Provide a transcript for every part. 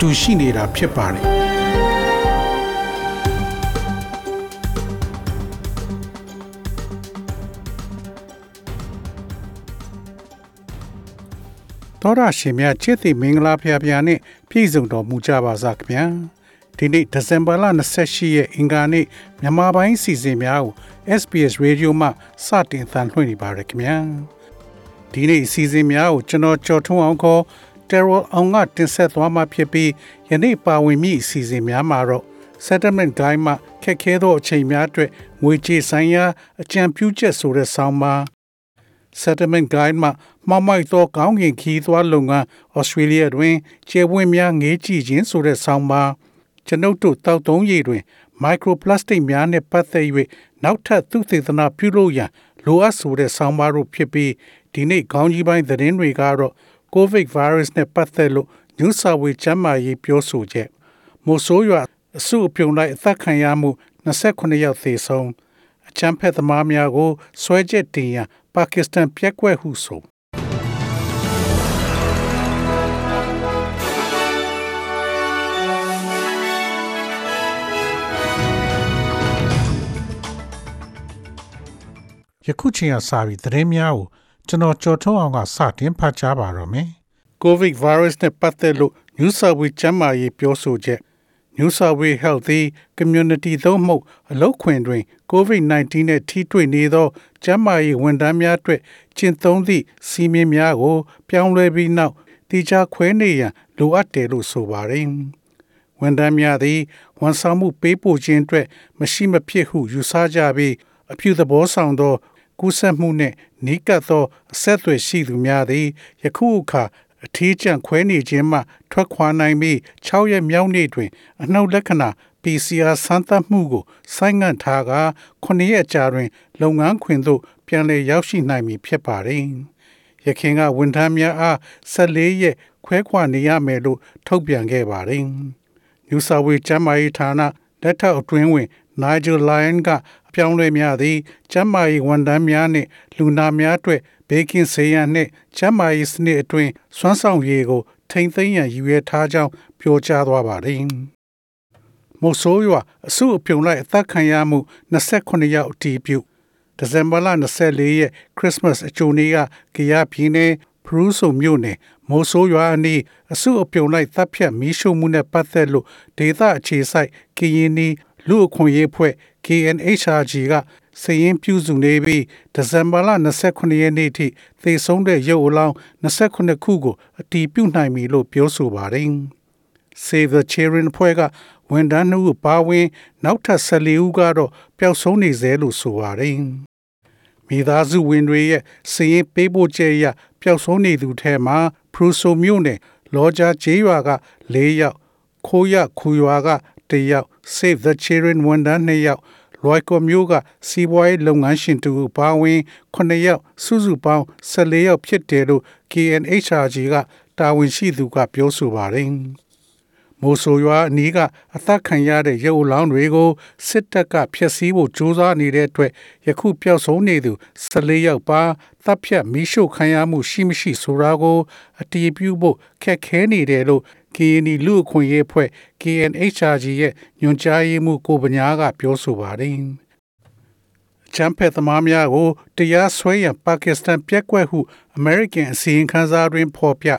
တူရှိနေတာဖြစ်ပါတယ်တော်ရရှင်များချစ်သည့်မင်္ဂလာဖျားဖျားနဲ့ပြည့်စုံတော်မူကြပါစားခင်ဗျာဒီနေ့ဒီဇင်ဘာလ28ရက်အင်္ဂါနေ့မြန်မာပိုင်းစီစဉ်များကို SBS Radio မှစတင်သံလွှင့်နေပါရခင်ဗျာဒီနေ့စီစဉ်များကိုကျွန်တော်ကြော်ထုံးအောင်ခေါ် Terrell အောင်ကတင်ဆက်သွားမှာဖြစ်ပြီးယနေ့ပါဝင်မိအစီအစဉ်များမှာတော့ settlement guide မှာခက်ခဲသောအချိန်များအတွက်ငွေကြေးဆိုင်ရာအကြံပြုချက်ဆိုတဲ့ဆောင်းပါး settlement guide မှာမှောက်မိုက်သောကောင်းကင်ခီးသွားလုပ်ငန်း Australia တွင်ကျယ်ဝန်းများငေးကြည့်ခြင်းဆိုတဲ့ဆောင်းပါးကျွန်ုပ်တို့တောက်သုံးရည်တွင် microplastic များနှင့်ပတ်သက်၍နောက်ထပ်သုတေသနပြုလုပ်ရန်လိုအပ်ဆိုတဲ့ဆောင်းပါးတို့ဖြစ်ပြီးဒီနေ့ခေါင်းကြီးပိုင်းသတင်းတွေကတော့ COVID virus နဲ့ပတ်သက်လို့ New South Wales ကျန်းမာရေးပြောဆိုချက်မို့ဆိုးရွာအစုအပြုံလိုက်အသက်ခံရမှု28ယောက်သေဆုံးအချမ်းဖက်သမားများကိုဆွဲချက်တင်ရန်ပါကစ္စတန်ပြက်ကွက်ဟုဆိုယခုချိန်ကစပြီးသတင်းများကို ကျွန်တော်ကြော်ထုတ်အောင်ကစတင်ဖတ်ကြားပါတော့မယ်။ COVID virus နဲ့ပတ်သက်လို့ New South Wales ကျန်းမာရေးပြောဆိုချက် New South Wales Health သည် community သို့မဟုတ်အလုပ်ခွင်တွင် COVID-19 နှင့်ထိတွေ့နေသောကျန်းမာရေးဝန်ထမ်းများအတွက်ကျင့်သုံးသည့်စီမင်းများကို ပြောင်းလဲပြီးနောက်တိကျခွဲနေရန်လိုအပ်တယ်လို့ဆိုပါတယ်။ဝန်ထမ်းများသည်ဝန်ဆောင်မှုပေးပို့ခြင်းအတွက်မရှိမဖြစ်ဟုယူဆကြပြီးအပြုသဘောဆောင်သော ကူးစက်မှုနှင့်နီးကပ်သောအဆက်အသွယ်ရှိသူများသည်ယခုအခါအထီးကျန်ခွဲနေခြင်းမှထွက်ခွာနိုင်ပြီး6ရက်မြောက်နေ့တွင် အနှုတ်လက္ခဏာ PCR စမ်းသပ်မှုကိုဆိုင်းငံ့ထားက9ရက်ကြာတွင် လုပ်ငန်းခွင်သို့ပြန်လည်ရောက်ရှိနိုင်မည်ဖြစ်ပါသည်။ရခင်ကဝန်ထမ်းများအား14ရက်ခွဲခွာနေရမယ်လို့ထုတ်ပြန်ခဲ့ပါတယ်။ New South Wales ကျန်းမာရေးဌာနလက်ထောက်အတွင်းဝင် Nigel Lyon က အပြောင်းလဲများသည်ကျန်းမာရေးဝန်ထမ်းများနှင့်လူနာများအတွက်ဘေးကင်းစေရန်နှင့်ကျန်းမာရေးစနစ်အတွင်းစွမ်းဆောင်ရည်ကို ထိမ့်သိမ်းရန်ရည်ရွယ်ထားကြောင်းပြောကြားသွားပါသည်။မို့ဆိုးရွာအစုအပြုံလိုက်အသက်ခံရမှု28ယောက်အတည်ပြုဒီဇင်ဘာလ24ရက်ခရစ်စမတ်အကြိုနေ့ကကရပြည်နယ်ဖရူးဆိုမြို့နယ်မိုးဆိုးရွာအနီးအစုအပြုံလိုက်တပ်ဖြတ်မီးရှို့မှုနဲ့ပတ်သက်လို့ဒေသအခြေစိုက်ကရင်နီ လူအခွင့်ရေးဖွဲ့ KNHRG ကစည်ရင်ပြုစုနေပြီးဒီဇင်ဘာလ29ရက်နေ့ထိသေဆုံးတဲ့ရုပ်အလောင်း29ခုကိုအတည်ပြုနိုင်ပြီလို့ပြောဆိုပါတယ်။ Save the Children ဖွဲ့ကဝန်ထမ်းနှုတ်ပါဝင် နောက်ထပ်14ဦးကတော့ပျောက်ဆုံးနေသေးလို့ဆိုပါတယ်။မိသားစုဝင်တွေရဲ့စည်ရင်ပေးပို့ချက်အရပျောက်ဆုံးနေသူထဲမှာဖရူဆိုမြို့နယ်လော်ဂျာကျေးရွာက၄ယောက်ခိုးရခူရွာက ၁ယောက် Save the Children ဝန်ထမ်း2ယောက်လွိုက်ကောမျိုးကစီးပွားရေးလုပ်ငန်းရှင်တူပါဝင်9ယောက်စုစုပေါင်း14ယောက်ဖြစ်တယ်လို့ KNHRG ကတာဝန်ရှိသူကပြောဆိုပါတယ်။မိုးဆိုရွာအနီးကအသက်ခံရတဲ့ရုပ်အလောင်းတွေကိုစစ်တပ်ကဖျက်ဆီးဖို့ကြိုးစားနေတဲ့အတွက်ယခုပျောက်ဆုံးနေသူ14ယောက်ပါတပ်ဖြတ်မိရှုခံရမှုရှိမရှိဆိုတာကိုအတည်ပြုဖို့ခက်ခဲနေတယ်လို့ KNI လူအခွင့်ရေးဖွဲ့ KNHRG ရဲ့ညွှန်ကြားရေးမှူးကိုပညာကပြောဆိုပါတယ်။ချမ်ဖက်သမားများကိုတရားစွဲရန်ပါကစ္စတန်ပြက်ကွက်ဟု American အစီရင်ခံစာတွင်ဖော်ပြ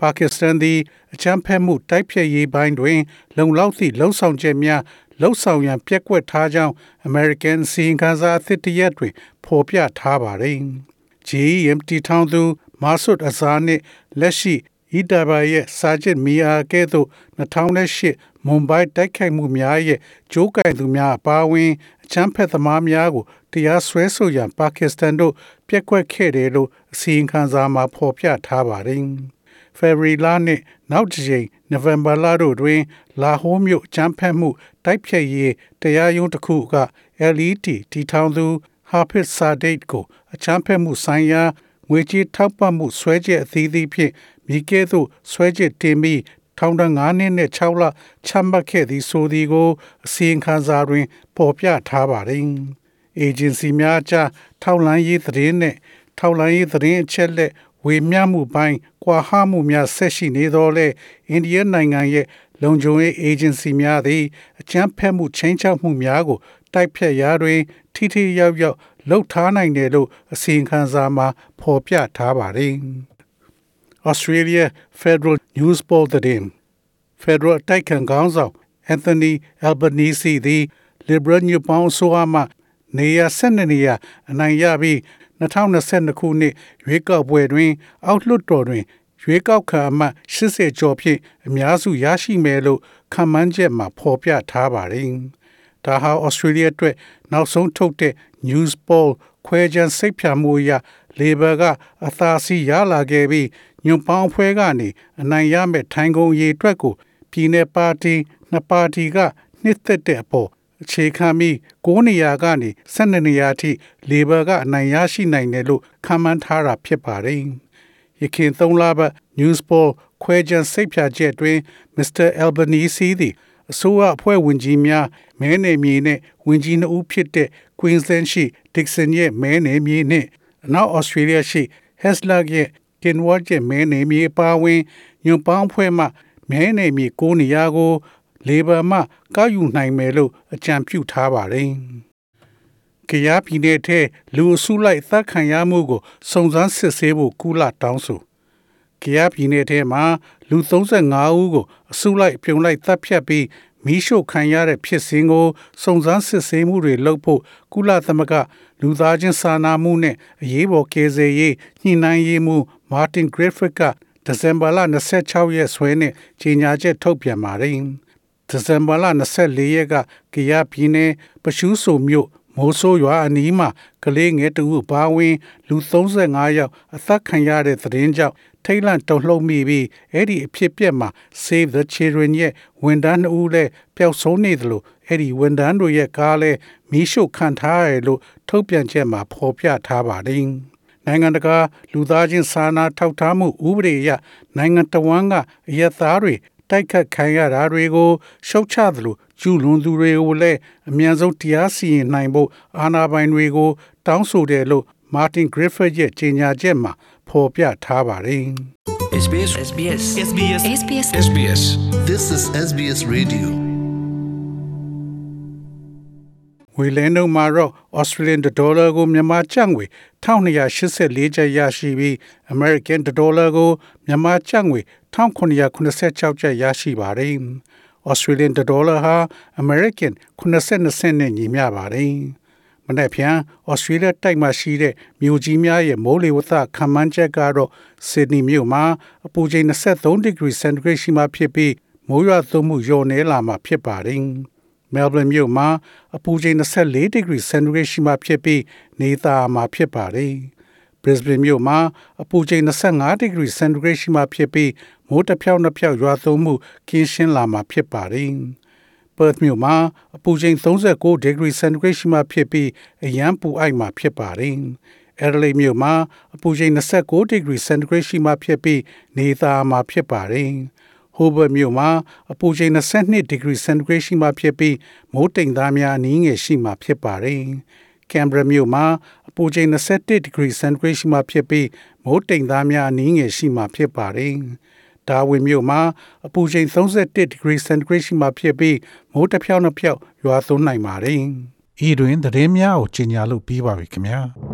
ပါကစ္စတန်သည်အချမ်းဖက်မှုတိုက်ဖျက်ရေးပိုင်းတွင် လုံလောက်သည့်လှုံ့ဆော်ချက်များလှုပ်ဆောင်ရန်ပြက်ကွက်ထားကြောင်း American စီရင်ခံစာအသစ်တရက်တွင်ဖော်ပြထားပါသည်။ GEM တီထောင်သူမာဆွတ်အဇာနှင့်လက်ရှိ ဤတဘာရဲ့စာချုပ်မီအာကဲ့သို့2008မွန်ဘိုင်းတိုက်ခိုက်မှုများရဲ့ကြိုးကင်သူများအပါအဝင်အချမ်းဖက်သမားများကိုတရားစွဲဆိုရန်ပါကစ္စတန်တို့ပြက်ကွက်ခဲ့တယ်လို့အစီရင်ခံစာမှာဖော်ပြထားပါတယ်။ February လနှင့်နောက်တစ်ကြိမ် November လတို့တွင် လာဟိုးမြို့အကြမ်းဖက်မှုတိုက်ဖျက်ရေးတရားရုံးတစ်ခုက LED တီထောင်သူ Hafiz Sadiq ကိုအချမ်းဖက်မှုဆိုင်ရာငွေကြေးထောက်ပံ့မှုဆွဲချက်အသီးသီးဖြင့် မိကဲ့သို့ဆွဲချက်တင်ပြီးထောင်ဒဏ်9နှစ်နဲ့6လချမှတ်ခဲ့သည်ဆိုသည်ကိုအစီရင်ခံစာတွင် ပေါ်ပြထားပါသည်။ agency များကြားထောက်လန်းရေးသတင်းနဲ့ထောက်လန်းရေးသတင်းအချက်လက်ဝေမျှမှုပိုင်းကွာဟမှုများဆက်ရှိနေသောလဲအိန္ဒိယနိုင်ငံရဲ့လုံခြုံရေး agency များသည်အကြမ်းဖက်မှုချင်းချောက်မှုများကို တိုက်ဖျက်ရာတွင် ထိထိရောက်ရောက်လှုပ်ထားနိုင်တယ်လို့အစီရင်ခံစာမှာဖော်ပြထားပါတယ်။ Australia Federal News Poll သတင်း Federal တိုက်ခံခေါင်းဆောင် Anthony Albanese သည် Liberal ညွတ်ပေါင်းအစိုးရမှနေရာ12နေရာအနိုင်ရပြီး2022ခုနှစ်ရွေးကောက်ပွဲတွင် အောက်လွှတ်တော်တွင်ရွေးကောက်ခံအမတ်80ကျော်ဖြင့်အများစုရရှိမယ်လို့ခန့်မှန်းချက်မှာဖော်ပြထားပါတယ်။ဒါဟာ Australia အတွက်နောက်ဆုံးထုတ်တဲ့ News Poll ခွဲခြမ်းစိတ်ဖြာမှုအရ Labor ကအသာစီးရလာခဲ့ပြီးညွန့်ပေါင်းအဖွဲ့ကနေအနိုင်ရမဲ့ထိုင်ကုန်အရေးအတွက်ကိုပြည်내ပါတီနှစ်ပါတီကနှစ်သက်တဲ့အပေါ်အခြေခံပြီး9နေရာကနေ12နေရာအထိ Labor ကအနိုင်ရရှိနိုင်တယ်လို့ခန့်မှန်းထားတာဖြစ်ပါတယ်။ရခင်3လပတ် News Poll ခွဲခြမ်းစိတ်ဖြာချက်တွင် Mr. Albanese သည် အစိုးရအဖွဲ့ဝင်ကြီးများမဲနယ်မြေနဲ့ဝင်ကြီးနှုတ်ဖြစ်တဲ့ Queensland ရှိ Dixon ရဲ့မဲနယ်မြေနဲ့အနောက် Australia ရှိ Hasluck ရဲ့ Kinward ရဲ့မဲနယ်မြေအပါအဝင်ညွန့်ပေါင်းဖွဲ့မှမဲနယ်မြေ9နေရာကို Labor မှကောက်ယူနိုင်မယ်လို့အကြံပြုထားပါတယ်။ကရားပြည်နယ်ထဲလူအစုလိုက်သတ်ခံရမှုကိုစုံစမ်းစစ်ဆေးဖို့ကုလတောင်းဆို ကရားပြည်နယ်ထဲမှာလူ35ဦးကိုအစုလိုက်ပြုံလိုက်တပ်ဖြတ်ပြီးမီးရှို့ခံရတဲ့ဖြစ်စဉ်ကိုစုံစမ်းစစ်ဆေးမှုတွေလုပ်ဖို့ကုလသမဂ္ဂလူသားချင်းစာနာမှုနဲ့အရေးပေါ်ကယ်ဆယ်ရေးညှိနှိုင်းရေးမှူးမာတင်ဂရစ်ဖရစ်ကဒီဇင်ဘာလ26ရက်ဆွဲနဲ့ကြေညာချက်ထုတ်ပြန်ပါတယ်။ဒီဇင်ဘာလ24ရက်ကကရပြည်နယ်ပရှုစုံမြို့ မိုးဆိုးရွာအနီးမှာကလေးငယ်တဦးပါဝင်လူ35ယောက်အသက်ခံရတဲ့သတင်းကြောင့်ထိတ်လန့်တုန်လှုပ်မိပြီးအဲ့ဒီအဖြစ်ပြက်မှာ Save the Children ရဲ့ဝန်ထမ်း2ဦးလည်းပျောက်ဆုံးနေတယ်လို့အဲ့ဒီဝန်ထမ်းတို့ရဲ့ကားလည်းမီးရှို့ခံထားရတယ်လို့ထုတ်ပြန်ချက်မှာဖော်ပြထားပါတယ်။နိုင်ငံတကာလူသားချင်းစာနာထောက်ထားမှုဥပဒေအရနိုင်ငံတော်ဝန်ကအယက်သားတွေ တိုက်ခတ်ခံရတာတွေကိုရှုတ်ချသလိုကျူးလွန်သူတွေကိုလည်းအမြန်ဆုံးတရားစီရင်နိုင်ဖို့အာဏာပိုင်တွေကို တောင်းဆိုတယ်လို့မာတင်ဂရစ်ဖတ်ရဲ့ကြေညာချက်မှာဖော်ပြထားပါတယ် SBS SBS SBS SBS SBS This is SBS Radio. ငွေလဲနှုန်းမှာတော့ Australian dollar ကိုမြန်မာကျပ်ငွေ1284ကျပ်ရရှိပြီး American dollar ကိုမြန်မာကျပ်ငွေ 1986ကျပ်ရရှိပါတယ်။ Australian dollar ဟာ American 82စနစ်နဲ့ညီမျှပါတယ်။မနေ့ဖြန်ဩစတြေးလျတိုက်မှာရှိတဲ့မြို့ကြီးများရဲ့မိုးလေဝသခန့်မှန်းချက်ကတော့ဆစ်ဒနီမြို့မှာအပူချိန်23ဒီဂရီစင်တီဂရိတ်ရှိမှဖြစ်ပြီးမိုးရွာသွန်းမှုလျော့နည်းလာမှာဖြစ်ပါတယ်။မဲလ်ဘန်မြို့မှာအပူချိန်24ဒီဂရီစင်တီဂရိတ်ရှိမှဖြစ်ပြီးနေသားမှာဖြစ်ပါတယ်။ Brisbane မြို့မှာအပူချိန်25ဒီဂရီစင်တီဂရိတ်ရှိမှဖြစ်ပြီးမိုးတစ်ဖြောက်နှစ်ဖြောက်ရွာသွန်းမှုကင်းရှင်းလာမှာဖြစ်ပါတယ်။ Perth မြို့မှာအပူချိန်39ဒီဂရီစင်တီဂရိတ်ရှိမှဖြစ်ပြီးအရန်ပူအိုက်မှာဖြစ်ပါတယ်။ Adelaide မြို့မှာအပူချိန်29ဒီဂရီစင်တီဂရိတ်ရှိမှဖြစ်ပြီးနေသားမှာဖြစ်ပါတယ်။ Hobart မြို့မှာအပူချိန်22ဒီဂရီစင်တီဂရိတ်ရှိမှဖြစ်ပြီးမိုးတိမ်သားများအနည်းငယ်ရှိမှဖြစ်ပါတယ်။ Canberra မြို့မှာအ ပူချိန်21ဒီဂရီစင်တီဂရိတ်ရှိမှဖြစ်ပြီးမိုးတိမ်သားများအနည်းငယ်ရှိမှဖြစ်ပါတယ်။ဒါဝင်မြို့မှာအပူချိန်31ဒီဂရီစင်တီဂရိတ်ရှိမှဖြစ်ပြီးမိုးတစ်ဖြောက်နှစ်ဖြောက်ရွာသွန်းနိုင်ပါတယ်။ဤတွင်သတင်းများကိုကြီးညာလို့ပြီးပါပြီခင်ဗျာ။။